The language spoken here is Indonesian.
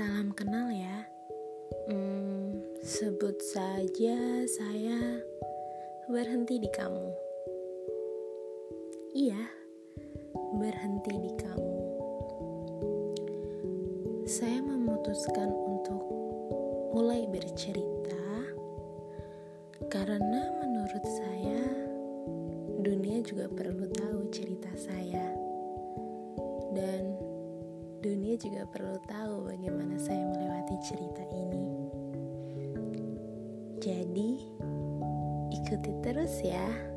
Salam kenal ya. Hmm, sebut saja saya berhenti di kamu. Iya, berhenti di kamu. Saya memutuskan untuk mulai bercerita karena menurut saya dunia juga perlu tahu cerita saya. Dan dunia juga perlu tahu bagaimana saya melewati cerita ini. Jadi, ikuti terus ya.